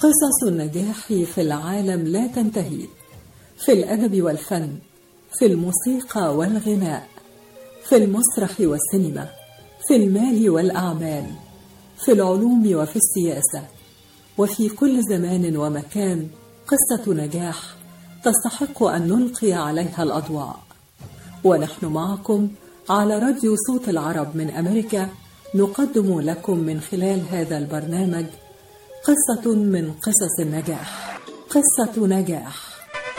قصص النجاح في العالم لا تنتهي. في الأدب والفن في الموسيقى والغناء في المسرح والسينما في المال والأعمال في العلوم وفي السياسة. وفي كل زمان ومكان قصة نجاح تستحق أن نلقي عليها الأضواء. ونحن معكم على راديو صوت العرب من أمريكا نقدم لكم من خلال هذا البرنامج قصة من قصص النجاح. قصة نجاح.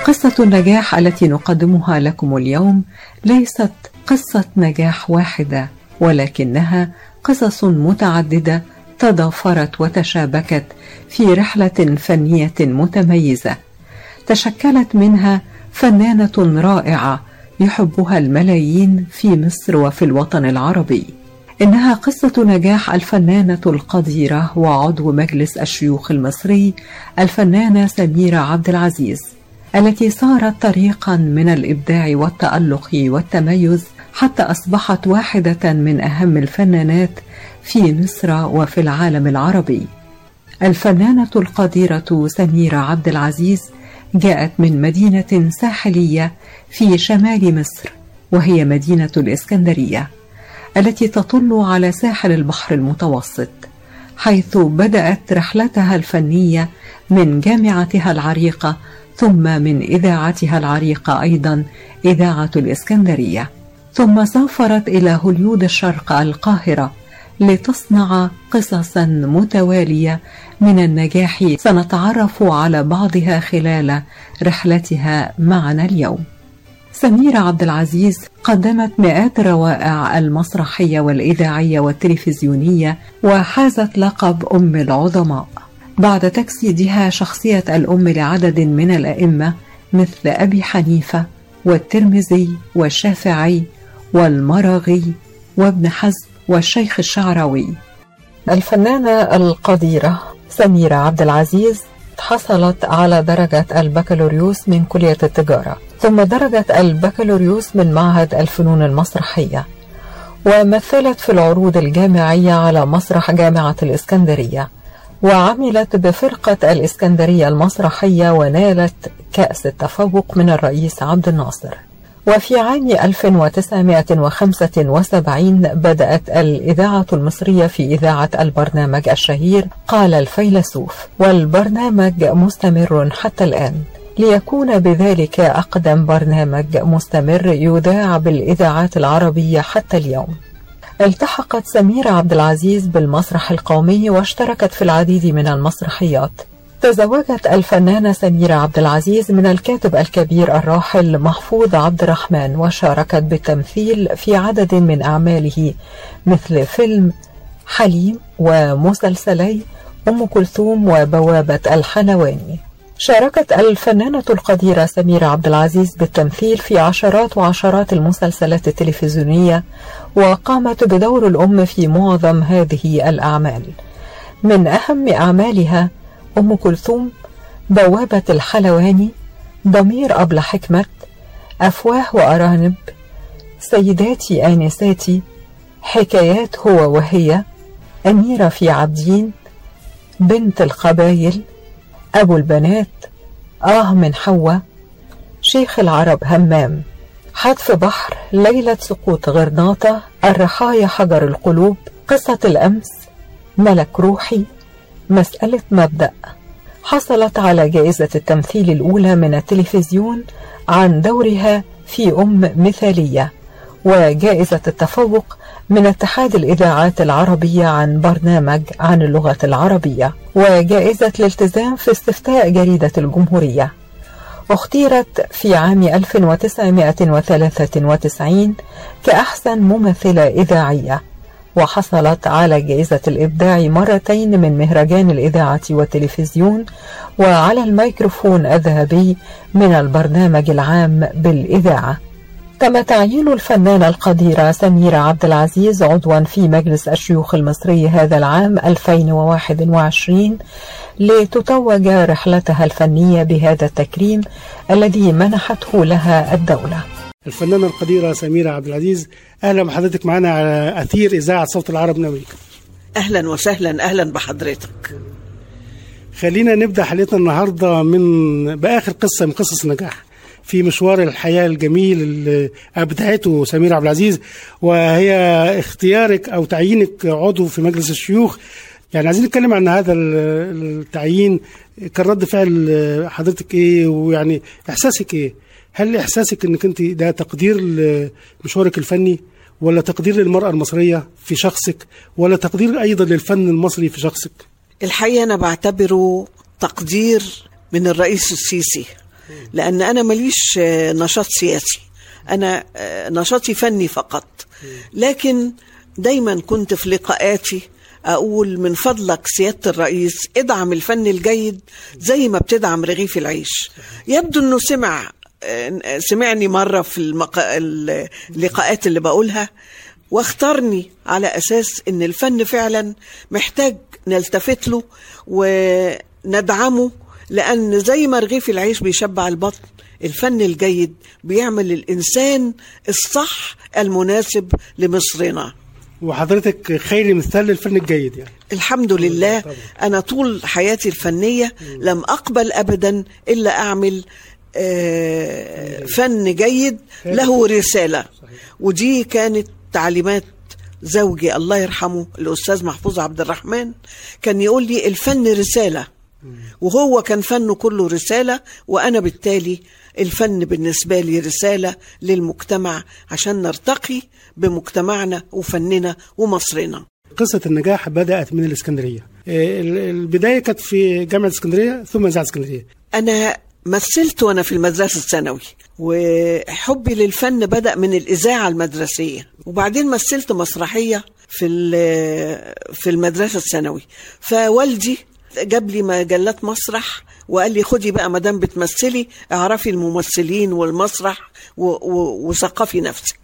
قصة النجاح التي نقدمها لكم اليوم ليست قصة نجاح واحدة ولكنها قصص متعددة تضافرت وتشابكت في رحلة فنية متميزة. تشكلت منها فنانة رائعة يحبها الملايين في مصر وفي الوطن العربي. إنها قصة نجاح الفنانة القديرة وعضو مجلس الشيوخ المصري الفنانة سميرة عبد العزيز التي صارت طريقا من الإبداع والتألق والتميز حتى أصبحت واحدة من أهم الفنانات في مصر وفي العالم العربي. الفنانة القديرة سميرة عبد العزيز جاءت من مدينة ساحلية في شمال مصر وهي مدينة الإسكندرية. التي تطل على ساحل البحر المتوسط حيث بدأت رحلتها الفنية من جامعتها العريقة ثم من إذاعتها العريقة أيضا إذاعة الإسكندرية. ثم سافرت إلى هوليود الشرق القاهرة لتصنع قصصا متوالية من النجاح. سنتعرف على بعضها خلال رحلتها معنا اليوم. سميرة عبد العزيز قدمت مئات الروائع المسرحية والإذاعية والتلفزيونية وحازت لقب أم العظماء. بعد تجسيدها شخصية الأم لعدد من الأئمة مثل أبي حنيفة والترمذي والشافعي والمرغي وابن حزم والشيخ الشعراوي. الفنانة القديرة سميرة عبد العزيز حصلت على درجة البكالوريوس من كلية التجارة. ثم درجة البكالوريوس من معهد الفنون المسرحية ومثلت في العروض الجامعية على مسرح جامعة الإسكندرية وعملت بفرقة الإسكندرية المسرحية ونالت كأس التفوق من الرئيس عبد الناصر. وفي عام 1975 بدأت الإذاعة المصرية في إذاعة البرنامج الشهير قال الفيلسوف والبرنامج مستمر حتى الآن. ليكون بذلك أقدم برنامج مستمر يذاع بالإذاعات العربية حتى اليوم. التحقت سميرة عبد العزيز بالمسرح القومي واشتركت في العديد من المسرحيات. تزوجت الفنانة سميرة عبد العزيز من الكاتب الكبير الراحل محفوظ عبد الرحمن وشاركت بالتمثيل في عدد من أعماله مثل فيلم حليم ومسلسلي أم كلثوم وبوابة الحلواني شاركت الفنانة القديرة سميرة عبد العزيز بالتمثيل في عشرات وعشرات المسلسلات التلفزيونية وقامت بدور الأم في معظم هذه الأعمال. من أهم أعمالها أم كلثوم بوابة الحلواني ضمير أبلة حكمة أفواه وأرانب سيداتي آنساتي حكايات هو وهي أميرة في عبدين بنت القبايل أبو البنات. آه من حواء. شيخ العرب همام. حتف بحر ليلة سقوط غرناطة الرحايا حجر القلوب قصة الأمس. ملك روحي. مسألة مبدأ. حصلت على جائزة التمثيل الأولى من التلفزيون عن دورها في أم مثالية. وجائزة التفوق من اتحاد الإذاعات العربية عن برنامج عن اللغة العربية وجائزة الالتزام في استفتاء جريدة الجمهورية. اختيرت في عام 1993 كأحسن ممثلة إذاعية وحصلت على جائزة الإبداع مرتين من مهرجان الإذاعة والتلفزيون وعلى الميكروفون الذهبي من البرنامج العام بالإذاعة. تم تعيين الفنانة القديرة سميرة عبد العزيز عضوا في مجلس الشيوخ المصري هذا العام 2021 لتتوج رحلتها الفنية بهذا التكريم الذي منحته لها الدولة. الفنانة القديرة سميرة عبد العزيز أهلا بحضرتك معنا على أثير إذاعة صوت العرب من أمريكا أهلا وسهلا أهلا بحضرتك. خلينا نبدأ حلقتنا النهارده من بآخر قصة من قصص النجاح. في مشوار الحياة الجميل اللي أبدعته سمير عبد العزيز وهي اختيارك أو تعيينك عضو في مجلس الشيوخ يعني عايزين نتكلم عن هذا ال- التعيين كان رد فعل حضرتك إيه ويعني إحساسك إيه؟ هل إحساسك إنك أنت ده تقدير لمشوارك الفني ولا تقدير للمرأة المصرية في شخصك ولا تقدير أيضا للفن المصري في شخصك؟ الحقيقة أنا بعتبره تقدير من الرئيس السيسي لأن أنا ماليش آه، نشاط سياسي. أنا آه، نشاطي فني فقط. لكن دايما كنت في لقاءاتي أقول من فضلك سيادة الرئيس ادعم الفن الجيد زي ما بتدعم رغيف العيش. يبدو أنه سمع آه، سمعني مرة في المق... اللقاءات اللي بقولها واختارني على أساس إن الفن فعلا محتاج نلتفت له وندعمه لأن زي ما رغيف العيش بيشبع البطن الفن الجيد بيعمل الإنسان الصح المناسب لمصرنا. وحضرتك خير مثال للفن الجيد يعني. الحمد لله. أنا طول حياتي الفنية لم أقبل ابدا إلا أعمل آه، فن جيد له رسالة. ودي كانت تعليمات زوجي الله يرحمه الأستاذ محفوظ عبد الرحمن كان يقول لي الفن رسالة. وهو كان فنه كله رسالة وأنا بالتالي الفن بالنسبة لي رسالة للمجتمع عشان نرتقي بمجتمعنا وفننا ومصرنا. قصة النجاح بدأت من الإسكندرية. ال- البداية كانت في جامعة إسكندرية ثم إذاعة إسكندرية. أنا مثلت وأنا في المدرسة الثانوي وحبي للفن بدأ من الإذاعة المدرسية وبعدين مثلت مسرحية في في المدرسة الثانوي. فوالدي جاب لي مجلات مسرح وقال لي خدي بقى ما دام بتمثلي اعرفي الممثلين والمسرح وثقفي نفسك.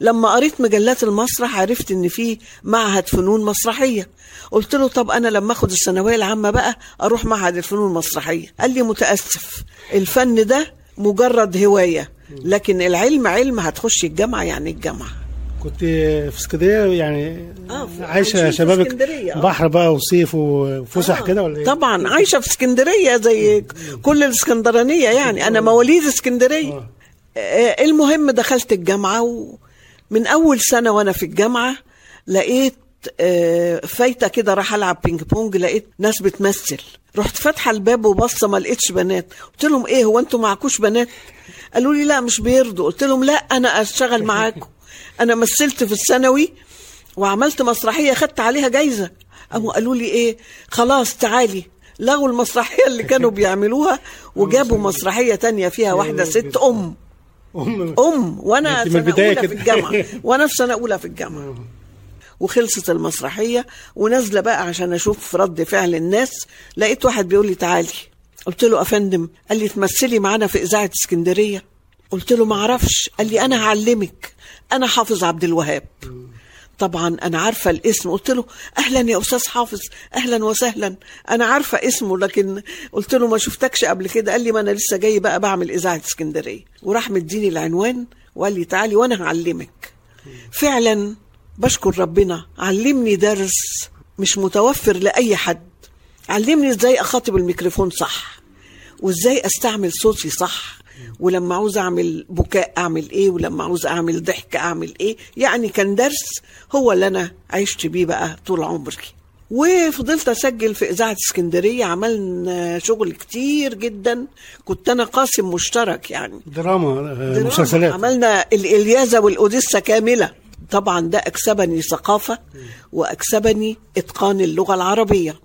لما قريت مجلات المسرح عرفت إن في معهد فنون مسرحية. قلت له طب أنا لما آخد الثانوية العامة بقى أروح معهد الفنون المسرحية. قال لي متأسف. الفن ده مجرد هواية لكن العلم علم هتخشي الجامعة يعني الجامعة. كنت في اسكندرية يعني آه، في شبابك آه. بحر بقى وصيف وفسح كده ولا إيه؟ طبعا عايشة في اسكندرية زي كل الإسكندرانية يعني. أنا مواليد اسكندرية. آه. آه، المهم دخلت الجامعة ومن أول سنة وأنا في الجامعة لقيت آه، فايتة كده راح ألعب بينج بونج لقيت ناس بتمثل. رحت فاتحة الباب وبصة ما لقيتش بنات. قلت لهم إيه هو أنتوا معكوش بنات؟ قالوا لي لا مش بيرضوا. قلت لهم لا أنا أشتغل معاكم. أنا مثلت في الثانوي وعملت مسرحية خدت عليها جايزة. قاموا قالوا لي إيه؟ خلاص تعالي. لغوا المسرحية اللي كانوا بيعملوها وجابوا مسرحية تانية فيها واحدة ست أم. أم. أم. وأنا سنة أولى في. الجامعة. وأنا في سنة أولى في الجامعة. وخلصت المسرحية ونازلة بقى عشان أشوف رد فعل الناس. لقيت واحد بيقول لي تعالي. قلت له أفندم قال لي تمثلي معانا في إذاعة اسكندرية. قلت له ما أعرفش. قال لي أنا هعلمك. أنا حافظ عبد الوهاب. طبعا أنا عارفة الاسم. قلت له أهلا يا أستاذ حافظ. أهلا وسهلا. أنا عارفة اسمه لكن قلت له ما شفتكش قبل كده. قال لي ما أنا لسه جاي بقى بعمل إذاعة اسكندرية. وراح مديني العنوان وقال لي تعالي وأنا هعلمك. فعلا بشكر ربنا. علمني درس مش متوفر لأي حد. علمني إزاي أخاطب الميكروفون صح وإزاي أستعمل صوتي صح. ولما عاوز أعمل بكاء أعمل إيه ولما عاوز أعمل ضحك أعمل إيه. يعني كان درس هو اللي أنا عشت بيه بقى طول عمري. وفضلت أسجل في إذاعة اسكندرية عملنا شغل كتير جدا. كنت أنا قاسم مشترك يعني. دراما آه، دراما. مسلسلات. عملنا الإلياذة والأوديسة كاملة. طبعا ده أكسبني ثقافة وأكسبني إتقان اللغة العربية.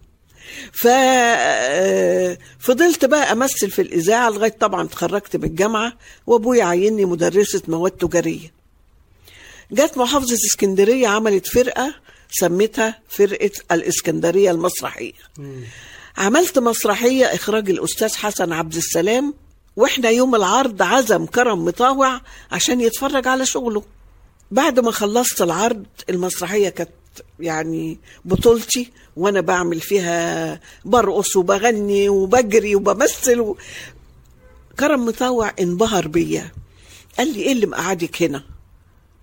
ففضلت بقى أمثل في الإذاعة لغاية طبعا اتخرجت من الجامعة وأبويا عيني مدرسة مواد تجارية. جت محافظة اسكندرية عملت فرقة سمتها فرقة الإسكندرية المسرحية. عملت مسرحية إخراج الأستاذ حسن عبد السلام وإحنا يوم العرض عزم كرم مطاوع عشان يتفرج على شغله. بعد ما خلصت العرض المسرحية كانت يعني بطولتي وأنا بعمل فيها برقص وبغني وبجري وبمثل و... كرم مطاوع انبهر بيا. قال لي إيه اللي مقعدك هنا؟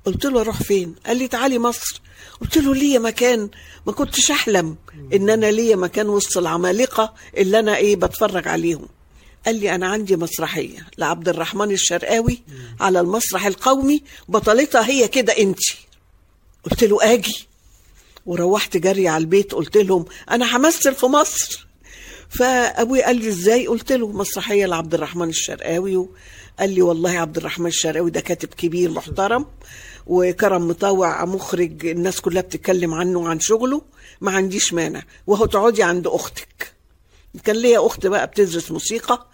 قلت له أروح فين؟ قال لي تعالي مصر. قلت له ليا مكان. ما كنتش أحلم إن أنا ليا مكان وسط العمالقة اللي أنا إيه بتفرج عليهم. قال لي أنا عندي مسرحية لعبد الرحمن الشرقاوي على المسرح القومي بطلتها هي كده أنتي. قلت له آجي. وروحت جري على البيت قلت لهم أنا همثل في مصر. فأبوي قال لي إزاي؟ قلت له مسرحية لعبد الرحمن الشرقاوي. قال لي والله عبد الرحمن الشرقاوي ده كاتب كبير محترم وكرم مطوع مخرج الناس كلها بتتكلم عنه وعن شغله. ما عنديش مانع. وهو تقعدي عند أختك. كان ليا أخت بقى بتدرس موسيقى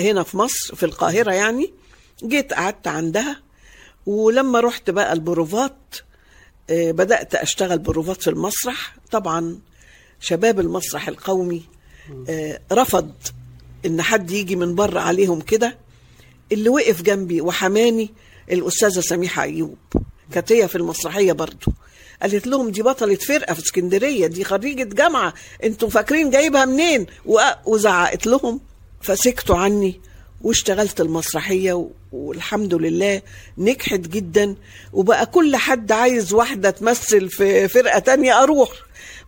هنا في مصر في القاهرة يعني. جيت قعدت عندها. ولما رحت بقى البروفات آه، بدأت أشتغل بروفات في المسرح. طبعا شباب المسرح القومي آه، رفض إن حد يجي من بره عليهم كده. اللي وقف جنبي وحماني الأستاذة سميحة أيوب كانت هي في المسرحية برضو. قالت لهم دي بطلة فرقة في اسكندرية دي خريجة جامعة أنتوا فاكرين جايبها منين؟ وزعقت لهم. فسكتوا عني واشتغلت المسرحية والحمد لله نجحت جدا. وبقى كل حد عايز واحدة تمثل في فرقة تانية أروح.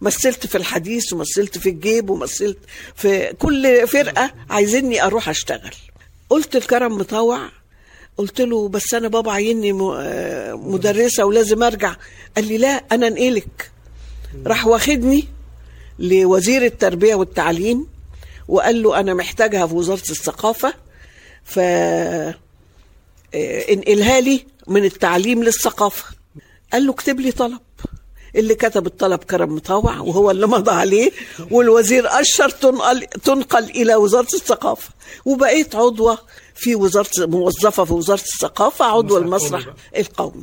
مثلت في الحديث ومثلت في الجيب ومثلت في كل فرقة عايزيني أروح أشتغل. قلت لكرم مطوع. قلت له بس أنا بابا عيني آه، مدرسة ولازم أرجع. قال لي لا أنا انقلك راح واخدني لوزير التربية والتعليم وقال له أنا محتاجها في وزارة الثقافة. ف انقلها لي من التعليم للثقافة. قال له اكتب لي طلب. اللي كتب الطلب كرم مطوع وهو اللي مضى عليه والوزير أشر تنقل, تنقل إلى وزارة الثقافة. وبقيت عضوة في وزارة موظفة في وزارة الثقافة عضوة المسرح المسرح القومي.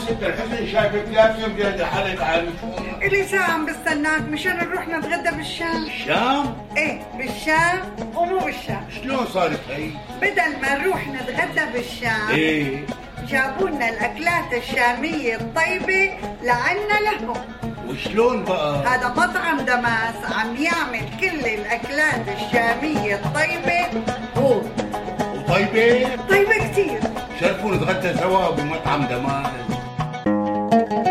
يوسف الحسن شايفك لازم بيد حالك عن إلي ساعة عم بستناك مشان نروح نتغدى بالشام. الشام إيه بالشام ومو بالشام. شلون صارت هي؟ بدل ما نروح نتغدى بالشام إيه. جابوا لنا الأكلات الشامية الطيبة لعنا لهم. وشلون بقى؟ هذا مطعم دماس عم يعمل كل الأكلات الشامية الطيبة. هو وطيبة؟ طيبة كتير. شرفوا نتغدى سوا بمطعم دمار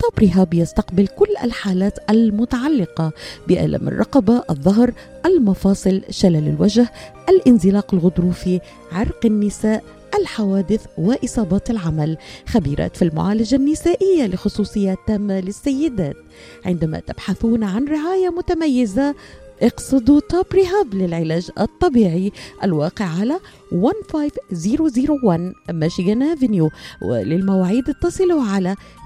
طب رهاب يستقبل كل الحالات المتعلقة بألم الرقبة، الظهر، المفاصل، شلل الوجه، الانزلاق الغضروفي، عرق النساء، الحوادث وإصابات العمل. خبيرات في المعالجة النسائية لخصوصيات تامة للسيدات. عندما تبحثون عن رعاية متميزة اقصدوا توب ريهاب للعلاج الطبيعي الواقع على 15001 ميشيغان افنيو وللمواعيد اتصلوا على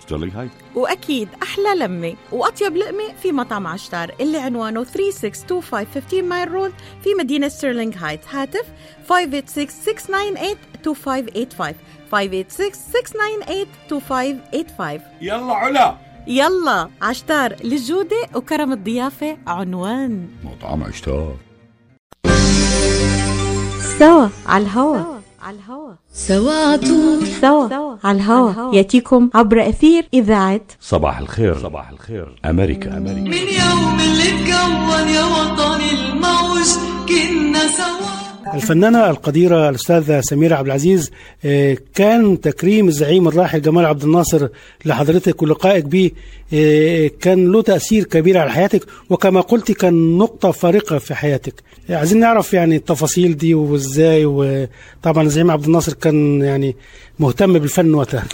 ستيرلينغ هايتس وأكيد أحلى لمة وأطيب لقمة في مطعم عشتار اللي عنوانه 3625 15 Mile Road في مدينة ستيرلينغ هايتس هاتف 586-698-2585 586-698-2585 يلا علا. يلا عشتار للجودة وكرم الضيافة عنوان. مطعم عشتار. سوا على الهوا. على الهوا. سوا. عطول سوا على الهوا. يأتيكم عبر أثير إذاعة صباح الخير. صباح الخير. أمريكا. أمريكا. من يوم اللي اتكون يا وطني الموج كنا سوا. الفنانة القديرة الأستاذة سميرة عبد العزيز آه، كان تكريم الزعيم الراحل جمال عبد الناصر لحضرتك ولقائك به آه، كان له تأثير كبير على حياتك وكما قلت كان نقطة فارقة في حياتك. عايزين نعرف يعني التفاصيل دي وإزاي وطبعا الزعيم عبد الناصر كان يعني مهتم بالفن وقتها.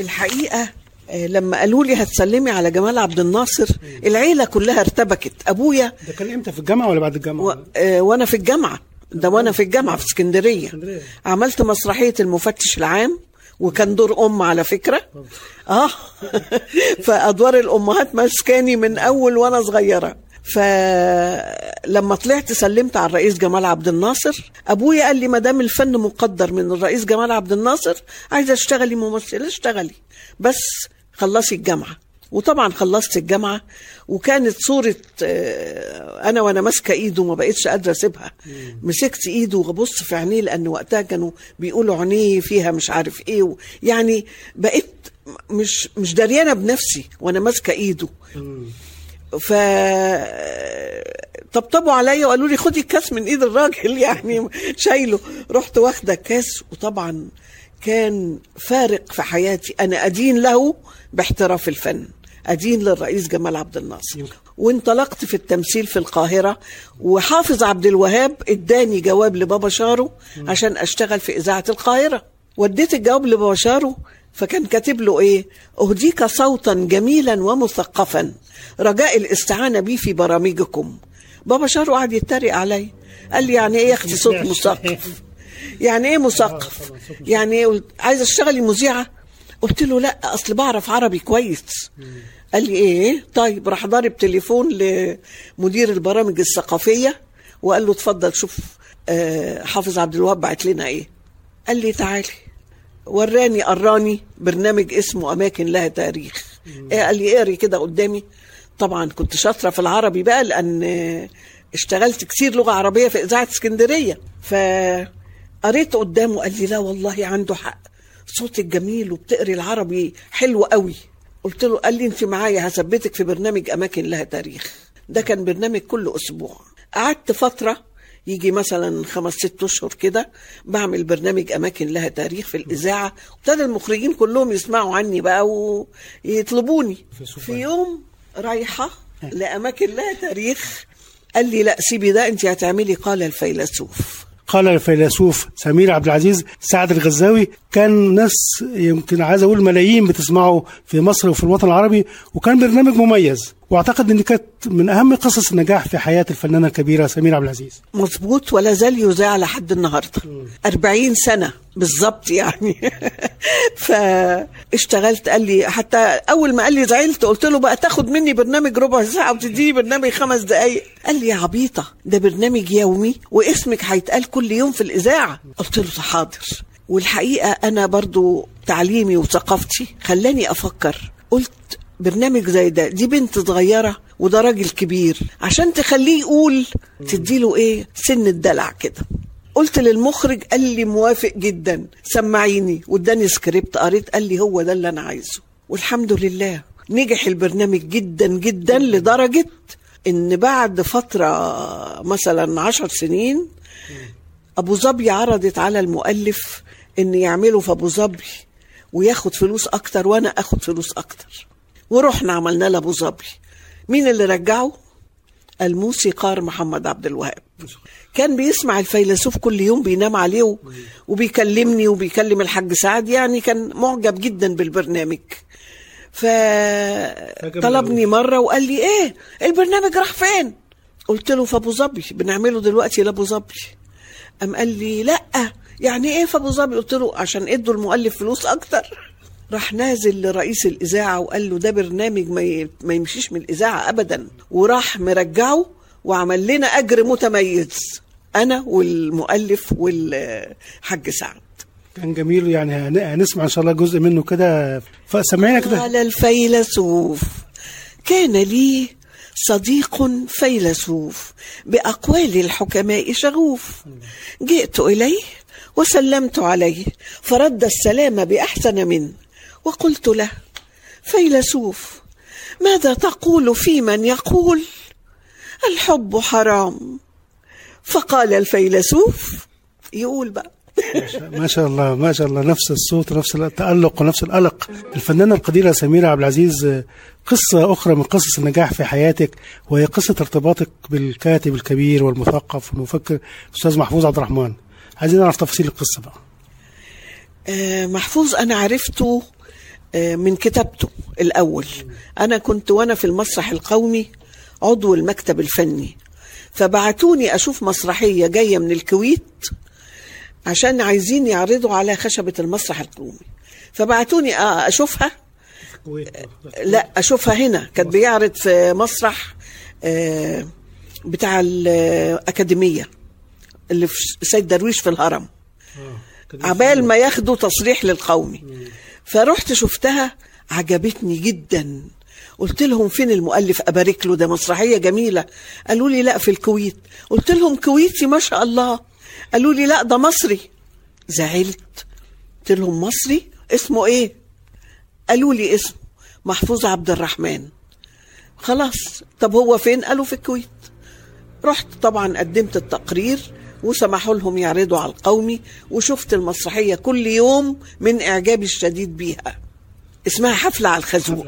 الحقيقة آه، لما قالوا لي هتسلمي على جمال عبد الناصر العيلة كلها ارتبكت. أبويا ده كان إمتى؟ في الجامعة ولا بعد الجامعة؟ و... آه، وأنا في الجامعة. ده وأنا في الجامعة في اسكندرية. عملت مسرحية المفتش العام وكان دور أم على فكرة. آه. فأدوار الأمهات ماسكاني من أول وأنا صغيرة. فلما طلعت سلمت على الرئيس جمال عبد الناصر. أبويا قال لي ما دام الفن مقدر من الرئيس جمال عبد الناصر عايزه أشتغلي ممثله اشتغلي. بس خلصي الجامعة. وطبعا خلصت الجامعة. وكانت صورة آه، أنا وأنا ماسكة إيده ما بقتش قادرة أسيبها. مسكت إيده وببص في عينيه لأن وقتها كانوا بيقولوا عينيه فيها مش عارف و- يعني بقيت مش مش دريانة بنفسي وأنا ماسكة إيده. ف طبطبوا عليا وقالوا لي خدي الكاس من إيد الراجل يعني شايله. رحت واخدة الكاس وطبعا كان فارق في حياتي. أنا أدين له باحتراف الفن. أدين للرئيس جمال عبد الناصر. وانطلقت في التمثيل في القاهرة وحافظ عبد الوهاب اداني جواب لبابا شارو عشان أشتغل في إذاعة القاهرة. وديت الجواب لبابا شارو فكان كاتب له إيه؟ أهديك صوتا جميلا ومثقفا. رجاء الاستعانة بي في برامجكم. بابا شارو قعد يتريق عليا قال لي يعني إيه يا أختي صوت مثقف؟ يعني إيه مثقف؟ يعني إيه؟ عايزه اشتغلي مذيعه قلت له لا أصل بعرف عربي كويس. قال لي إيه؟ طيب راح ضارب تليفون لمدير البرامج الثقافية وقال له اتفضل شوف آه، حافظ عبد الوهاب بعت لنا إيه. قال لي تعالي. وراني قراني برنامج اسمه أماكن لها تاريخ. إيه؟ قال لي اقري كده قدامي. طبعا كنت شاطرة في العربي بقى لأن اشتغلت كتير لغة عربية في إذاعة اسكندرية. فقريت قدامه قال لي لا والله عنده حق. صوتك جميل وبتقري العربي حلو قوي. قلت له قال لي انت معايا هثبتك في برنامج أماكن لها تاريخ. ده كان برنامج كل أسبوع. قعدت فترة يجي مثلا خمس ست أشهر كده بعمل برنامج أماكن لها تاريخ في الإذاعة. وابتدى المخرجين كلهم يسمعوا عني بقى ويطلبوني. في يوم رايحة لأماكن لها تاريخ قال لي لا سيبي ده انت هتعملي قال الفيلسوف. قال الفيلسوف سمير عبد العزيز سعد الغزاوي كان ناس يمكن عايز أقول ملايين بتسمعه في مصر وفي الوطن العربي وكان برنامج مميز. وأعتقد إن كانت من أهم قصص النجاح في حياة الفنانة الكبيرة سمير عبد العزيز. مظبوط ولا زال يذاع لحد النهارده. 40 سنة بالظبط يعني. فاشتغلت قال لي حتى أول ما قال لي زعلت قلت له بقى تاخد مني برنامج ربع ساعة وتديني برنامج خمس دقائق قال لي يا عبيطة ده برنامج يومي واسمك هيتقال كل يوم في الإذاعة. قلت له حاضر. والحقيقة أنا برضو تعليمي وثقافتي خلاني أفكر. قلت برنامج زي ده. دي بنت صغيرة وده راجل كبير. عشان تخليه يقول تديله إيه؟ سن الدلع كده. قلت للمخرج قال لي موافق جدا. سمعيني. واداني سكريبت قريت قال لي هو ده اللي أنا عايزه. والحمد لله نجح البرنامج جدا جدا لدرجة إن بعد فترة مثلا عشر سنين أبو ظبي عرضت على المؤلف إن يعمله في أبو ظبي وياخد فلوس أكتر وأنا أخد فلوس أكتر. ورحنا عملنا لأبو ظبي. مين اللي رجعه؟ الموسيقار محمد عبد الوهاب. كان بيسمع الفيلسوف كل يوم بينام عليه وبيكلمني وبيكلم الحاج سعد. يعني كان معجب جدا بالبرنامج. فطلبني مرة وقال لي إيه البرنامج راح فين؟ قلت له في أبو ظبي. بنعمله دلوقتي لأبو ظبي. قام قال لي لأ. يعني إيه في أبو ظبي؟ قلت له عشان إدوا المؤلف فلوس أكتر. راح نازل لرئيس الإذاعة وقال له ده برنامج ما يمشيش من الإذاعة ابدا. وراح مرجعه وعمل لنا أجر متميز أنا والمؤلف والحاج سعد. كان جميل يعني هن- هنسمع إن شاء الله جزء منه كده. فسمعينا كده. قال الفيلسوف كان لي صديق فيلسوف بأقوال الحكماء شغوف. جئت إليه وسلمت عليه فرد السلام بأحسن منه. وقلت له فيلسوف ماذا تقول في من يقول؟ الحب حرام. فقال الفيلسوف يقول بقى. ما شاء الله ما شاء الله نفس الصوت ونفس التألق ونفس القلق الفنانة القديرة سميرة عبد العزيز قصة أخرى من قصص النجاح في حياتك وهي قصة ارتباطك بالكاتب الكبير والمثقف والمفكر الأستاذ محفوظ عبد الرحمن. عايزين نعرف تفاصيل القصة بقى. آه، محفوظ أنا عرفته من كتابته الأول. أنا كنت وأنا في المسرح القومي عضو المكتب الفني. فبعتوني أشوف مسرحية جاية من الكويت عشان عايزين يعرضوا على خشبة المسرح القومي. فبعتوني آه، أشوفها. لا أشوفها هنا. كانت بيعرض في مسرح آه، بتاع الأكاديمية اللي في سيد درويش في الهرم. عبال ما ياخدوا تصريح للقومي. فرحت شفتها عجبتني جدا. قلت لهم فين المؤلف ابارك له ده مسرحية جميلة. قالوا لي لا في الكويت. قلت لهم كويتي ما شاء الله. قالوا لي لا ده مصري. زعلت. قلت لهم مصري؟ اسمه إيه؟ قالوا لي اسمه محفوظ عبد الرحمن. خلاص طب هو فين؟ قالوا في الكويت. رحت طبعا قدمت التقرير. وسمحوا لهم يعرضوا على القومي وشفت المسرحية كل يوم من إعجابي الشديد بيها. اسمها حفلة على الخازوق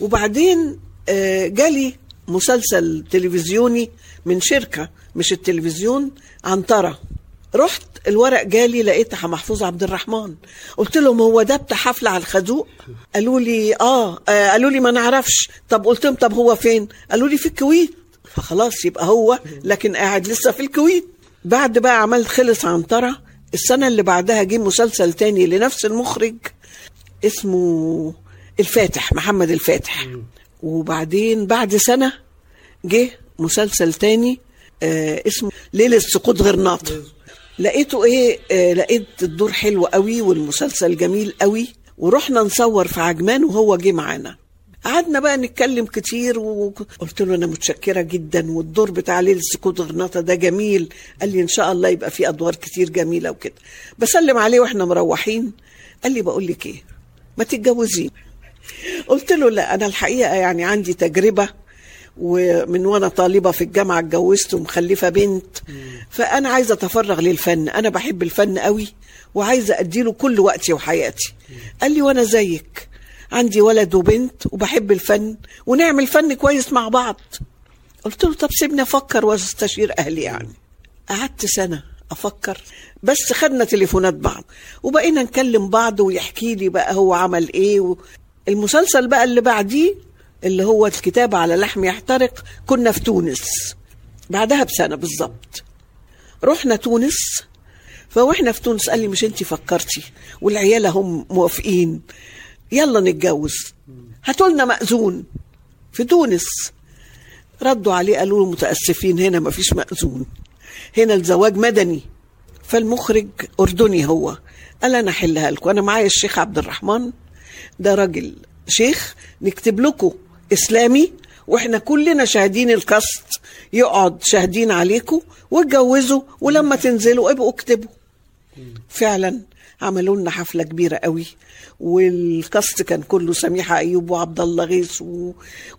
وبعدين آه، جالي مسلسل تلفزيوني من شركة مش التلفزيون عنترة. رحت الورق جالي لقيتها محفوظ عبد الرحمن. قلت لهم هو ده بتاع حفلة على الخازوق قالوا لي آه, آه قالوا لي ما نعرفش. طب قلت لهم طب هو فين؟ قالوا لي في الكويت. فخلاص يبقى هو لكن قاعد لسه في الكويت. بعد بقى عملت خلص عنترة. السنة اللي بعدها جه مسلسل تاني لنفس المخرج اسمه الفاتح محمد الفاتح. وبعدين بعد سنة جه مسلسل تاني آه اسمه ليلة سقوط غرناطة لقيته إيه؟ آه لقيت الدور حلو قوي والمسلسل جميل قوي. ورحنا نصور في عجمان وهو جه معانا. قعدنا بقى نتكلم كتير وقلت له أنا متشكرة جدا والدور بتاع ليله سكوت غرناطه ده جميل. قال لي إن شاء الله يبقى في أدوار كتير جميلة وكده. بسلم عليه وإحنا مروحين. قال لي بقول لك إيه؟ ما تتجوزين. قلت له لا أنا الحقيقة يعني عندي تجربة ومن وأنا طالبة في الجامعة اتجوزت ومخلفة بنت. فأنا عايزة أتفرغ للفن. أنا بحب الفن قوي وعايزة أديله كل وقتي وحياتي. قال لي وأنا زيك. عندي ولد وبنت وبحب الفن ونعمل فن كويس مع بعض. قلت له طب سيبني أفكر وأستشير أهلي يعني. قعدت سنة أفكر بس خدنا تليفونات بعض وبقينا نكلم بعض ويحكي لي بقى هو عمل إيه و... المسلسل بقى اللي بعديه اللي هو الكتاب على لحم يحترق كنا في تونس. بعدها بسنة بالظبط. رحنا تونس فوإحنا في تونس قال لي مش انت فكرتي والعيال هم موافقين. يلا نتجوز. هاتوا لنا مأذون. في تونس. ردوا عليه قالوا له متأسفين هنا مفيش مأذون. هنا الزواج مدني. فالمخرج أردني هو. قال أنا أحلها لكم. أنا معايا الشيخ عبد الرحمن. ده راجل شيخ. نكتب لكم إسلامي. وإحنا كلنا شاهدين الكاست يقعد شاهدين عليكم. واتجوزوا. ولما تنزلوا ابقوا اكتبوا. فعلا. عملوا لنا حفلة كبيرة قوي. والكاست كان كله سميحه أيوب وعبد الله غيث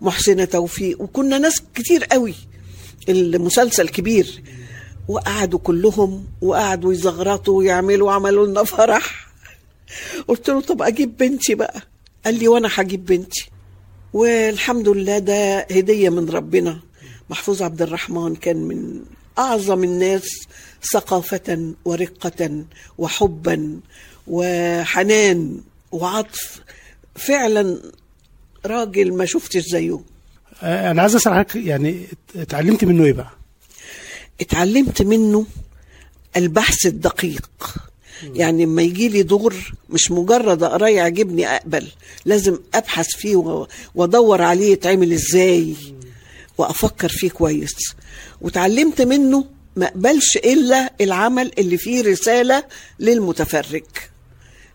ومحسنه توفيق. وكنا ناس كتير قوي. المسلسل كبير. وقعدوا كلهم وقعدوا يزغرطوا ويعملوا عملوا لنا فرح. قلت له طب أجيب بنتي بقى. قال لي وأنا هجيب بنتي. والحمد لله ده هدية من ربنا. محفوظ عبد الرحمن كان من أعظم الناس ثقافة ورقة وحبا وحنان وعطف. فعلا راجل ما شفتش زيه. آه، أنا عايز اسال حضرتك يعني اتعلمت منه إيه بقى؟ اتعلمت منه البحث الدقيق. يعني لما يجي لي دور مش مجرد اقراه يعجبني أقبل. لازم أبحث فيه وأدور عليه يتعمل إزاي. وأفكر فيه كويس. وتعلمت منه ما اقبلش إلا العمل اللي فيه رسالة للمتفرج.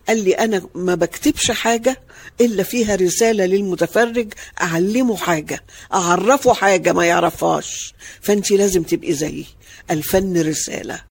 قال لي أنا ما بكتبش حاجة إلا فيها رسالة للمتفرج أعلمه حاجة أعرفه حاجة ما يعرفهاش. فانت لازم تبقي زيي. الفن رسالة.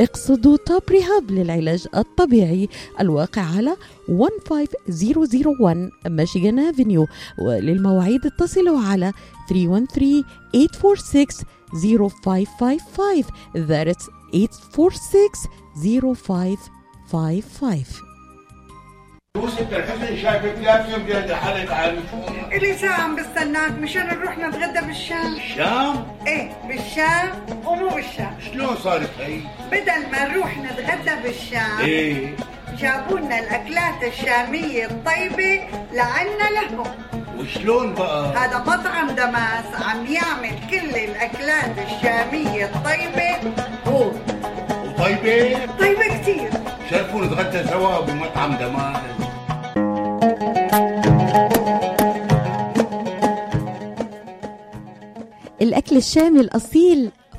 اقصدوا توب ريهاب للعلاج الطبيعي الواقع على 15001 ميشيغان افنيو وللمواعيد اتصلوا على 313 846 0555 that's 846 0555 يوسف الحسن شايفك لازم بيد حالك عن إلي ساعة عم بستناك مشان نروح نتغدى بالشام. الشام إيه بالشام ومو بالشام. شلون صارت هي؟ بدل ما نروح نتغدى بالشام إيه. جابوا لنا الأكلات الشامية الطيبة لعنا لهم. وشلون بقى؟ هذا مطعم دماس عم يعمل كل الأكلات الشامية الطيبة. هو وطيبة؟ طيبة كتير شرفوا نتغدى سوا بمطعم دماس الأكل الشامي الأصيل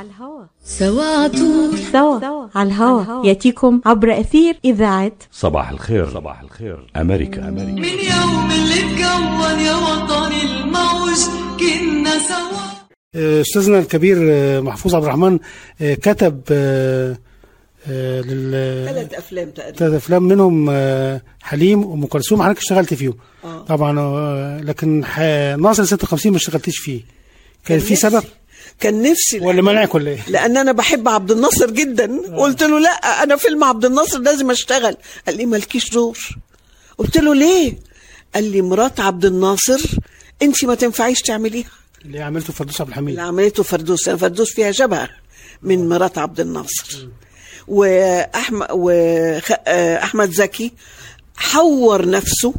على الهوا سوا عطول سوا. على الهوا يأتيكم عبر أثير إذاعة صباح الخير. صباح الخير. أمريكا. أمريكا. من يوم اللي اتكون يا وطني الموج كنا سوا. آه، أستاذنا الكبير آه، محفوظ عبد الرحمن آه، كتب لل ثلاث أفلام تقريبا. ثلاث أفلام منهم حليم وأم كلثوم حضرتك اشتغلت فيهم. آه. طبعا لكن ناصر 56 ما اشتغلتش فيه. كان في نفسي- سبب؟ كان نفسي ولا منعك ولا إيه؟ لأن أنا بحب عبد الناصر جدا. قلت له لأ أنا فيلم عبد الناصر لازم أشتغل. قال لي مالكيش دور. قلت له ليه؟ قال لي مرات عبد الناصر أنت ما تنفعيش تعمليها. اللي عملته فردوس عبد الحميد. اللي عملته فردوس أنا فردوس فيها شبه من مرات عبد الناصر. وأحمد واحمد زكي حور نفسه.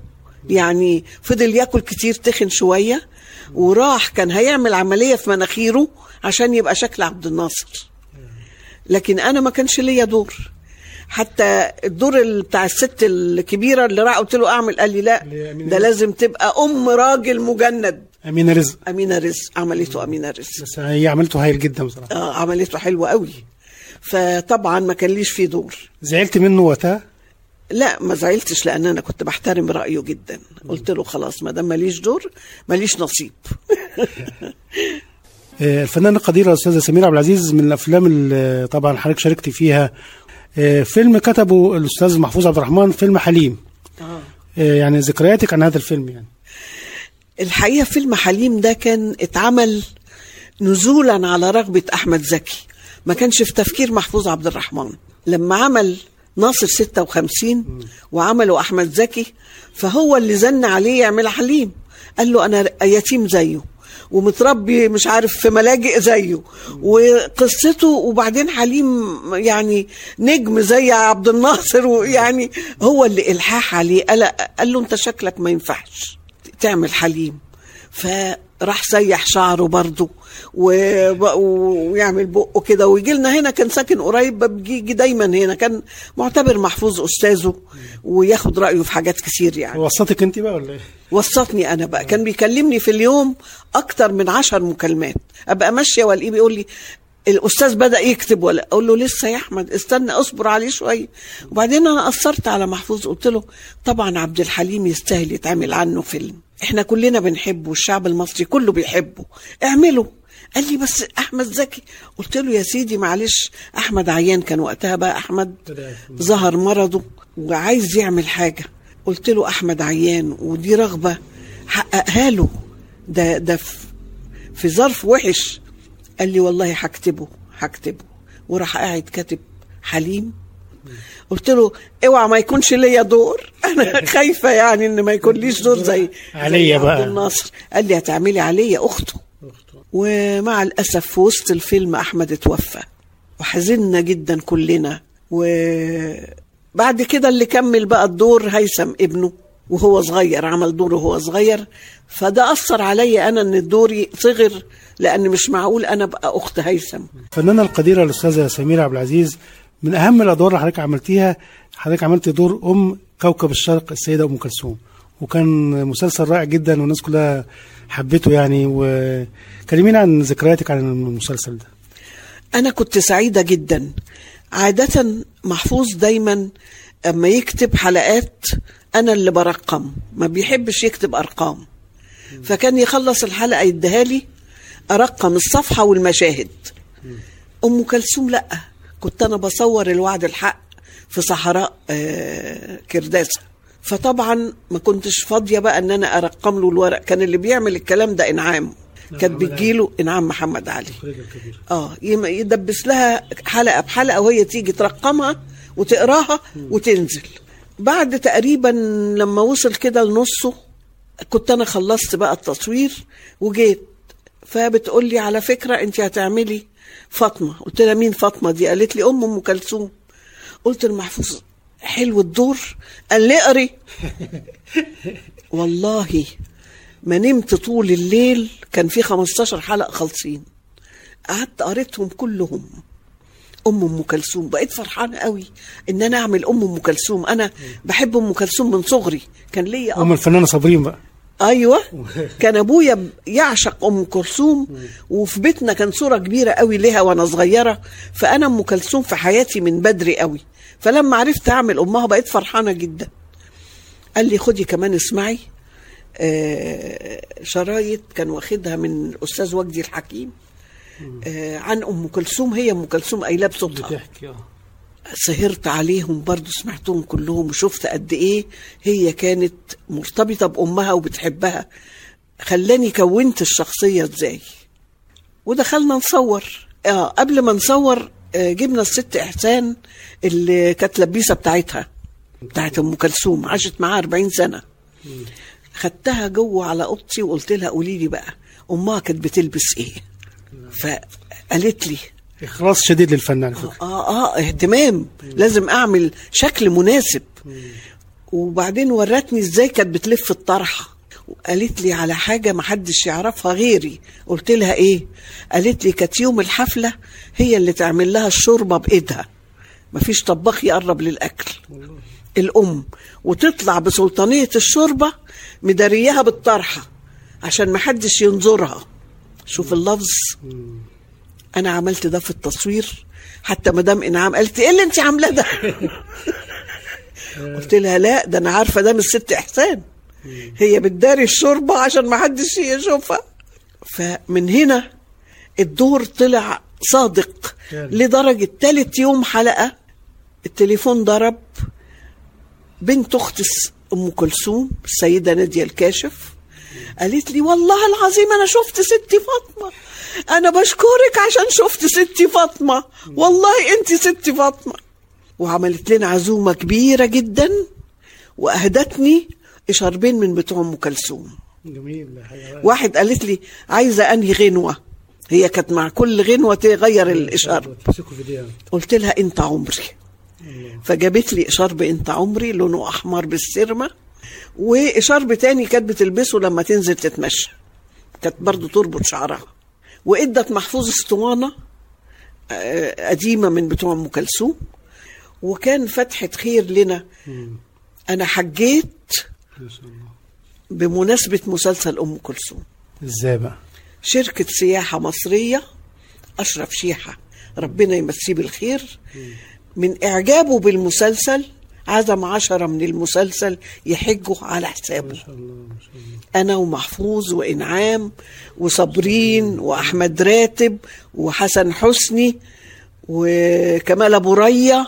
يعني فضل ياكل كتير تخن شوية. وراح كان هيعمل عملية في مناخيره عشان يبقى شكل عبد الناصر. لكن أنا ما كانش ليا دور. حتى الدور ال- بتاع الست الكبيرة اللي راح قلت له أعمل قال لي لا ده لازم تبقى أم راجل مجند. أمينة رزق. أمينة رزق. عملته أمينة رزق. بس هي عملته هايل جدا بصراحة. آه عملته حلوة قوي. فطبعا ما كان ليش فيه دور. زعلت منه وقتها؟ لا ما زعلتش لأن أنا كنت بحترم رأيه جدا. قلت له خلاص ما دام ماليش دور ماليش نصيب. آه، الفنانة القديرة الأستاذة سميرة عبد العزيز من الأفلام اللي طبعا حضرتك شاركت فيها. آه، فيلم كتبه الأستاذ محفوظ عبد الرحمن فيلم حليم. آه. آه، يعني ذكرياتك عن هذا الفيلم يعني. الحقيقة فيلم حليم ده كان اتعمل نزولا على رغبة أحمد زكي. ما كانش في تفكير محفوظ عبد الرحمن. لما عمل ناصر 56 وعمله أحمد زكي فهو اللي زن عليه يعمل حليم. قال له أنا يتيم زيه ومتربي مش عارف في ملاجئ زيه وقصته وبعدين حليم يعني نجم زي عبد الناصر ويعني هو اللي إلحاح عليه. قال, له أنت شكلك ما ينفعش تعمل حليم. فراح سيح شعره برضه ويعمل بقه كده. ويجي لنا هنا كان ساكن قريب بيجي دايما هنا. كان معتبر محفوظ أستاذه وياخد رأيه في حاجات كتير يعني. وسطك أنت بقى ولا إيه؟ وسطني أنا بقى. كان بيكلمني في اليوم أكتر من عشر مكالمات. أبقى ماشية وألاقيه بيقول لي الأستاذ بدأ يكتب ولا أقول له لسه يا أحمد استنى اصبر عليه شوية. وبعدين أنا أثرت على محفوظ قلت له طبعا عبد الحليم يستاهل يتعمل عنه فيلم. إحنا كلنا بنحبه والشعب المصري كله بيحبه. اعمله. قال لي بس أحمد زكي. قلت له يا سيدي معلش أحمد عيان كان وقتها بقى أحمد ظهر مرضه وعايز يعمل حاجة. قلت له أحمد عيان ودي رغبة حققها له. ده ده في- في ظرف وحش. قال لي والله هكتبه هكتبه. وراح قاعد كاتب حليم. قلت له اوعى ما يكونش ليا دور. أنا خايفة يعني إن ما يكون ليش دور زي عليا بقى. عبد الناصر. قال لي هتعملي عليا أخته. ومع الأسف في وسط الفيلم أحمد اتوفى. وحزنا جدا كلنا. وبعد كده اللي كمل بقى الدور هيثم ابنه. وهو صغير عمل دوره وهو صغير. فده أثر عليا أنا إن دوري صغر. لأن مش معقول أنا ابقى أخت هيثم. الفنانه القديرة الأستاذة سميرة عبد العزيز من أهم الأدوار اللي حضرتك عملتيها حضرتك عملت دور أم كوكب الشرق السيدة أم كلثوم. وكان مسلسل رائع جدا والناس كلها حبته يعني. وكلمينا عن ذكرياتك عن المسلسل ده. أنا كنت سعيدة جدا. عادة محفوظ دايما أما يكتب حلقات أنا اللي برقم ما بيحبش يكتب أرقام. فكان يخلص الحلقة يديها لي أرقم الصفحة والمشاهد. أم كلثوم لأ. كنت أنا بصور الوعد الحق في صحراء آه، كرداسة. فطبعا ما كنتش فاضية بقى إن أنا أرقم له الورق. كان اللي بيعمل الكلام ده إنعام. كانت بتجيله إنعام. محمد علي. آه يدبس لها حلقة بحلقة وهي تيجي ترقمها وتقراها وتنزل. بعد تقريبا لما وصل كده لنصه كنت أنا خلصت بقى التصوير وجيت فبتقول لي على فكرة انت هتعملي فاطمة. قلت لها مين فاطمة دي؟ قالت لي أم أم كلثوم. قلت لمحفوظ حلو الدور. قال لي اقري. والله ما نمت طول الليل كان في 15 حلقة خالصين. قعدت قريتهم كلهم. أم أم كلثوم بقيت فرحانة قوي إن أنا أعمل أم أم كلثوم. أنا بحب أم كلثوم من صغري. كان ليا أم الفنانة صابرين بقى. أيوه. كان أبويا يعشق أم كلثوم وفي بيتنا كان صورة كبيرة قوي لها وأنا صغيرة. فأنا أم كلثوم في حياتي من بدري قوي. فلما عرفت أعمل أمها بقيت فرحانة جدا. قال لي خدي كمان اسمعي. آه شرايط كان واخدها من الاستاذ وجدي الحكيم. آه عن أم كلثوم. هي أم كلثوم قايلاه بصوتها. بتحكي آه. سهرت عليهم برضو سمعتهم كلهم وشفت قد إيه هي كانت مرتبطة بأمها وبتحبها. خلاني كونت الشخصية إزاي؟ ودخلنا نصور. آه قبل ما نصور آه جبنا الست إحسان اللي كانت لبيسة بتاعتها بتاعت أم كلثوم عاشت معاها 40 سنة. خدتها جوه على أوضتي وقلت لها قولي لي بقى أمها كانت بتلبس إيه؟ فقالت لي إخلاص شديد للفن على فكرة. آه آه اهتمام. لازم أعمل شكل مناسب. وبعدين ورتني إزاي كانت بتلف الطرحة. وقالت لي على حاجة ما حدش يعرفها غيري. قلت لها إيه؟ قالت لي كانت يوم الحفلة هي اللي تعمل لها الشوربة بإيدها. مفيش طباخ يقرب للأكل. الأم. وتطلع بسلطانية الشوربة مدارياها بالطرحة عشان ما حدش ينظرها. شوف اللفظ. أنا عملت ده في التصوير حتى مدام إنعام قالت إيه اللي أنت عاملاه ده؟ قلت لها لا ده أنا عارفة ده من الست إحسان. هي بتداري الشوربة عشان ما حدش يشوفها. فمن هنا الدور طلع صادق لدرجة تالت يوم حلقة التليفون ضرب بنت أخت أم كلثوم السيدة نادية الكاشف قالت لي والله العظيم أنا شفت ستي فاطمة. أنا بشكرك عشان شفت ستي فاطمة. والله أنت ستي فاطمة. وعملت لنا عزومة كبيرة جدا وأهدتني اشاربين من بتوع أم كلثوم. جميل. واحد قالت لي عايزة أنهي غنوة؟ هي كانت مع كل غنوة تغير دي قلت لها أنت عمري. فجابت لي اشارب أنت عمري لونه أحمر بالسرمة واشارب تاني كانت بتلبسه لما تنزل تتمشى. كانت برضو تربط شعرها. وادت محفوظ اسطوانة آه، قديمة من بتوع أم كلثوم. وكان فتحة خير لنا. أنا حجيت بمناسبة مسلسل أم كلثوم. إزاي بقى؟ شركة سياحة مصرية أشرف شيحة. ربنا يمسيه بالخير. من إعجابه بالمسلسل عزم عشرة من المسلسل يحجوا على حسابه. أنا ومحفوظ وإنعام وصابرين وأحمد راتب وحسن حسني وكمال أبو ريا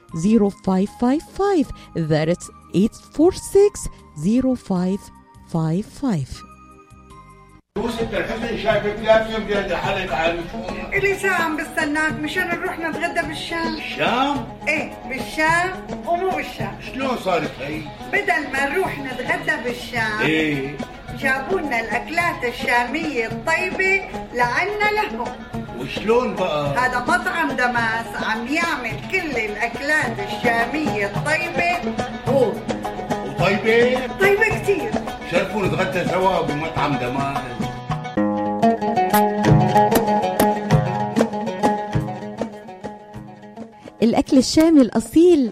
0555 that's 846 0555 يوسف الحسن شايفك لازم بيد حالك عن إلي ساعة عم بستناك. مشان نروح نتغدى بالشام. الشام إيه بالشام ومو بالشام. شلون صارت هي؟ بدل ما نروح نتغدى بالشام إيه. جابوا لنا الأكلات الشامية الطيبة لعنا لهم. وشلون بقى؟ هذا مطعم دماس عم يعمل كل الأكلات الشامية الطيبة هو وطيبة؟ طيبة كتير شرفوا نتغدى سوا بمطعم دماس الأكل الشامي الأصيل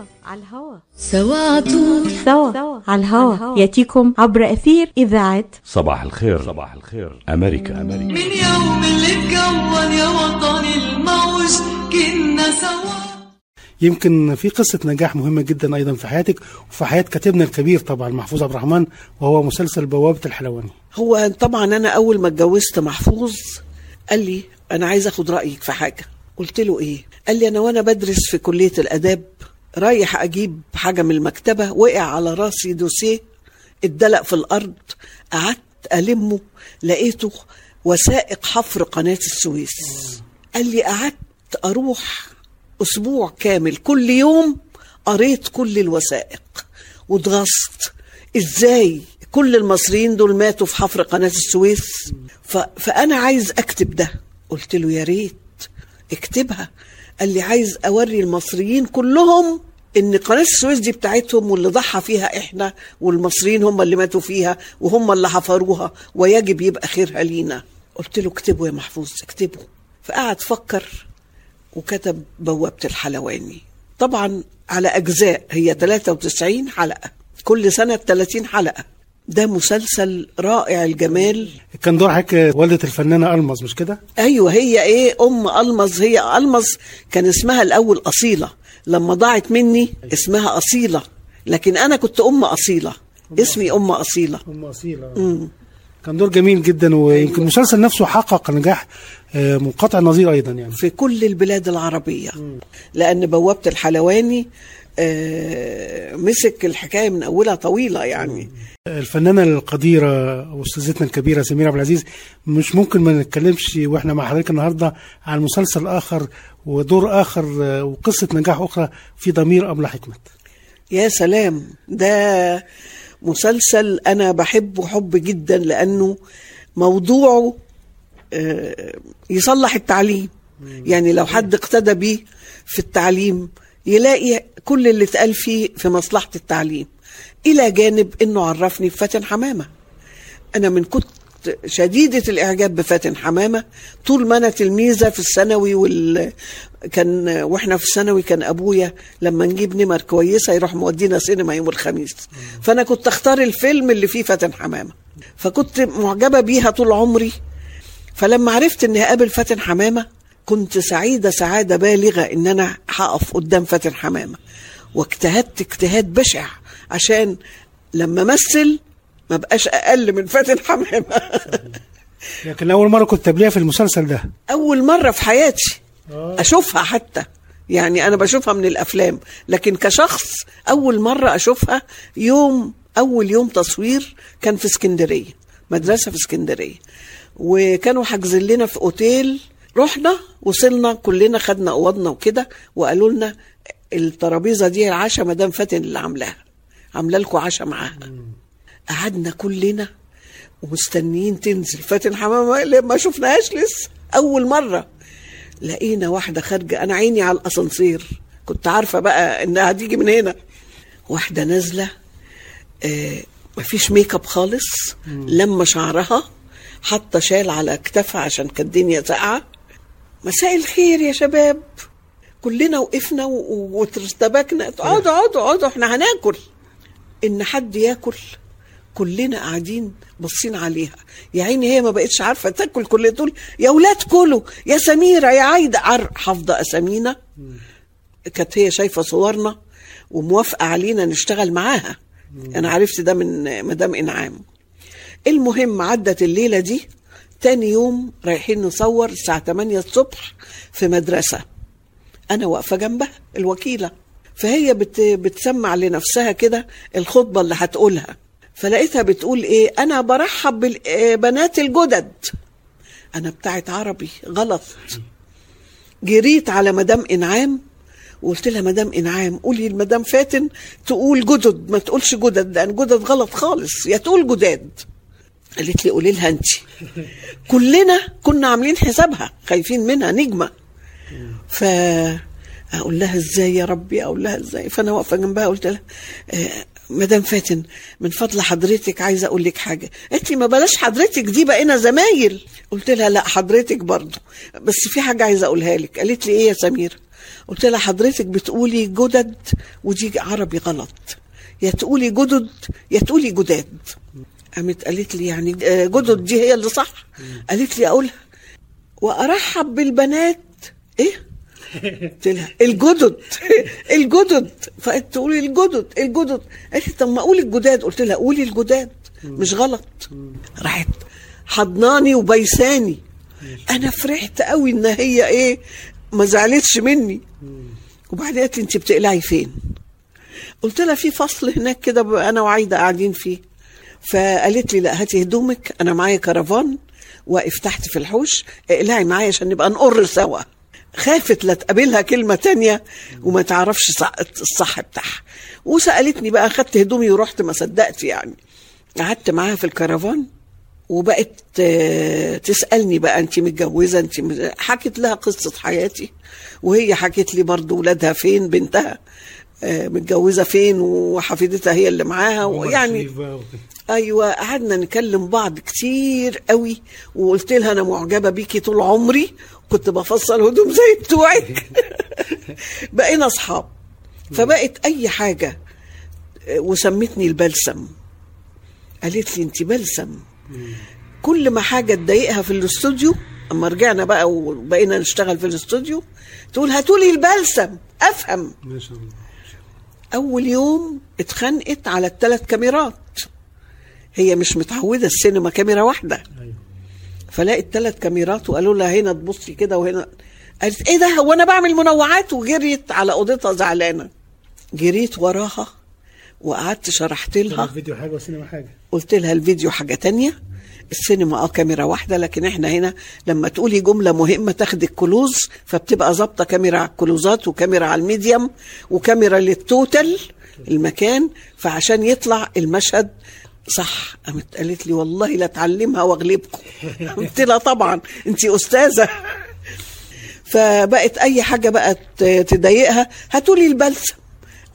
على الهوا. سوا. عطول سوا. على الهوا. يأتيكم عبر أثير إذاعة صباح الخير. صباح الخير. أمريكا. أمريكا. من يوم اللي اتكون يا وطني الموج كنا سوا. يمكن في قصة نجاح مهمة جدا أيضا في حياتك وفي حياة كاتبنا الكبير طبعا محفوظ عبد الرحمن وهو مسلسل بوابة الحلواني. هو طبعا أنا أول ما اتجوزت محفوظ قال لي أنا عايز آخد رأيك في حاجة. قلت له إيه؟ قال لي أنا وأنا بدرس في كلية الآداب رايح أجيب حاجة من المكتبة وقع على راسي دوسيه اتدلق في الأرض قعدت ألمه لقيته وثائق حفر قناة السويس. قال لي قعدت أروح أسبوع كامل كل يوم قريت كل الوثائق واتغصت إزاي كل المصريين دول ماتوا في حفر قناة السويس؟ ف... فأنا عايز أكتب ده. قلت له يا ريت اكتبها. قال لي عايز أوري المصريين كلهم إن قناة السويس دي بتاعتهم واللي ضحى فيها إحنا والمصريين هم اللي ماتوا فيها وهم اللي حفروها ويجب يبقى خيرها لينا. قلت له اكتبه يا محفوظ اكتبه فقعد فكر وكتب بوابة الحلواني. طبعا على أجزاء هي 93 حلقة. كل سنة 30 حلقة. ده مسلسل رائع الجمال. كان دور حضرتك والدة الفنانة ألمظ مش كده؟ أيوه هي إيه أم المظ هي المظ كان اسمها الأول أصيلة. لما ضاعت مني اسمها أصيلة. لكن أنا كنت أم أصيلة. اسمي أم أصيلة. أم أصيلة. مم. كان دور جميل جدا ويمكن المسلسل نفسه حقق نجاح آه، منقطع النظير أيضا يعني. في كل البلاد العربية. لأن بوابة الحلواني مسك الحكاية من أولها طويلة يعني. الفنانة القديرة وأستاذتنا الكبيرة سميرة عبد العزيز مش ممكن ما نتكلمش وإحنا مع حضرتك النهارده عن مسلسل آخر ودور آخر آه، وقصة نجاح أخرى في ضمير أبلة حكمت. يا سلام ده مسلسل أنا بحبه حب جدا لأنه موضوعه آه، يصلح التعليم. يعني لو حد اقتدى بيه في التعليم يلاقي كل اللي اتقال فيه في مصلحة التعليم. إلى جانب إنه عرفني بفاتن حمامة. أنا من كنت شديدة الإعجاب بفاتن حمامة. طول ما أنا تلميذة في الثانوي وال كان وإحنا في الثانوي كان أبويا لما نجيب نمر كويسة يروح مودينا سينما يوم الخميس. فأنا كنت أختار الفيلم اللي فيه فاتن حمامة. فكنت معجبة بيها طول عمري. فلما عرفت إني هقابل فاتن حمامة كنت سعيدة سعادة بالغة ان أنا هقف قدام فاتن حمامة. واجتهدت اجتهاد بشع عشان لما امثل ما بقاش أقل من فاتن حمامة. لكن أول مرة كنت قبليها في المسلسل ده. أول مرة في حياتي. أشوفها حتى. يعني أنا بشوفها من الأفلام. لكن كشخص أول مرة أشوفها يوم أول يوم تصوير كان في اسكندرية. مدرسة في اسكندرية. وكانوا حاجزين لنا في أوتيل رحنا وصلنا كلنا خدنا أوضنا وكده وقالوا لنا الترابيزة دي العشاء مدام فاتن اللي عاملاها. عاملة لكم عشاء معاها. قعدنا كلنا ومستنيين تنزل فاتن حمامه ما شفناهاش لسه. أول مرة لقينا واحدة خارجة أنا عيني على الأسانسير. كنت عارفة بقى إنها هتيجي من هنا. واحدة نازلة آه مفيش ميك اب خالص. لامة شعرها حاطة شال على كتافها عشان كانت الدنيا ساقعة. مساء الخير يا شباب. كلنا وقفنا وارتبكنا اقعدوا اقعدوا اقعدوا إحنا هناكل. ان حد ياكل كلنا قاعدين باصين عليها. يا عيني هي ما بقتش عارفة تاكل كل دول. يا أولاد كلوا. يا سميرة يا عايدة. حافظة أسامينا. كانت هي شايفة صورنا وموافقة علينا نشتغل معاها. أنا عرفت ده من مدام إنعام. المهم عدت الليلة دي. تاني يوم رايحين نصور الساعة 8 الصبح في مدرسة. أنا واقفة جنبها الوكيلة. فهي بت بتسمع لنفسها كده الخطبة اللي هتقولها. فلقيتها بتقول إيه؟ أنا برحب بالبنات الجدد. أنا بتاعت عربي غلط. جريت على مدام إنعام وقلت لها مدام إنعام قولي لمدام فاتن تقول جدد ما تقولش جدد لأن جدد غلط خالص يا تقول جداد. قالت لي قولي لها انت. كلنا كنا عاملين حسابها خايفين منها نجمة. ف أقول لها إزاي يا ربي؟ أقول لها إزاي؟ فأنا واقفة جنبها قلت لها آه، مدام فاتن من فضل حضرتك عايزة أقول لك حاجة. قالت لي ما بلاش حضرتك دي بقينا زمايل. قلت لها لا حضرتك برضو بس في حاجة عايزة أقولها لك. قالت لي إيه يا سميره قلت لها حضرتك بتقولي جدد ودي عربي غلط. يا تقولي جدد يا تقولي جداد. قامت قالت لي يعني آه، جدد دي هي اللي صح. قالت لي أقولها وأرحب بالبنات. إيه؟ قلت لها الجدد. الجدد. فقالت تقولي الجدد الجدد. قالت لي طب ما أقول الجداد. قلت لها قولي الجداد. مش غلط. راحت حضناني وبيساني. أنا فرحت قوي إن هي إيه ما زعلتش مني. وبعدين قالت لي أنت بتقلعي فين؟ قلت لها في فصل هناك كده أنا وعايدة قاعدين فيه. فقالت لي لا هاتي هدومك أنا معايا كرفان واقف تحت في الحوش اقلعي معايا عشان نبقى نقر سوا. خافت لا تقابلها كلمة تانية وما تعرفش صح- الصح بتاعها. وسألتني بقى خدت هدومي ورحت ما صدقت يعني. قعدت معاها في الكرفان وبقت آه، تسألني بقى انت متجوزة انت مز- حكت لها قصة حياتي. وهي حكت لي برضو ولادها فين بنتها. آه، متجوزة فين وحفيدتها هي اللي معاها ويعني أيوه قعدنا نكلم بعض كتير قوي وقلت لها أنا معجبة بيكي طول عمري كنت بفصل هدوم زي بتوعك. بقينا أصحاب. فبقت أي حاجة. وسمتني البلسم. قالت لي انت بلسم. كل ما حاجة تضايقها في الاستوديو أما رجعنا بقى وبقينا نشتغل في الاستوديو تقول هاتولي البلسم. أفهم. ما شاء الله. أول يوم اتخانقت على الثلاث كاميرات. هي مش متعودة السينما كاميرا واحدة. فلقت ثلاث كاميرات وقالوا لها هنا تبصي كده وهنا. قالت إيه ده؟ هو أنا بعمل منوعات وجريت على أوضتها زعلانة. جريت وراها وقعدت شرحت لها. الفيديو حاجة والسينما حاجة؟ قلت لها الفيديو حاجة تانية؟ السينما آه كاميرا واحدة لكن إحنا هنا لما تقولي جملة مهمة تاخدي ال close فبتبقى ظابطة كاميرا على الكلوزات وكاميرا على ال medium وكاميرا لل total المكان فعشان يطلع المشهد صح. قامت قالت لي والله لا اتعلمها واغلبكم. قلت لها طبعا انت أستاذة. فبقت أي حاجة بقى تضايقها هاتولي البلسم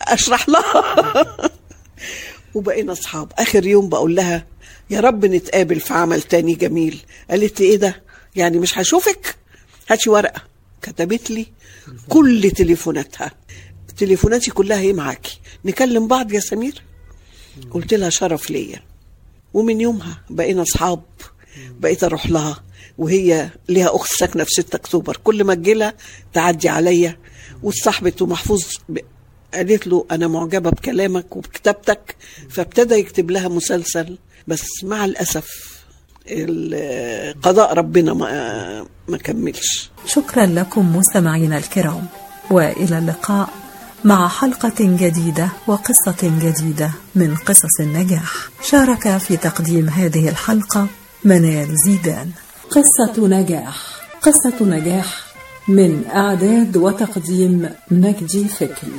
أشرح لها. وبقينا أصحاب. آخر يوم بقول لها يا رب نتقابل في عمل تاني جميل. قالت لي إيه ده؟ يعني مش هشوفك؟ هاتي ورقة. كتبت لي كل تليفوناتها. تليفوناتي كلها إيه معاكي؟ نكلم بعض يا سمير؟ قلت لها شرف ليا. ومن يومها بقينا أصحاب. بقيت أروح لها. وهي ليها أخت ساكنة في 6 أكتوبر. كل ما تجي لها تعدي عليا. واتصاحبت ومحفوظ ب... قالت له أنا معجبة بكلامك وبكتابتك. فابتدى يكتب لها مسلسل. بس مع الأسف ال- قضاء ربنا ما ما كملش. شكرا لكم مستمعينا الكرام وإلى اللقاء مع حلقة جديدة وقصة جديدة من قصص النجاح. شارك في تقديم هذه الحلقة منال زيدان. قصة نجاح. قصة نجاح من أعداد وتقديم نجدي فكري.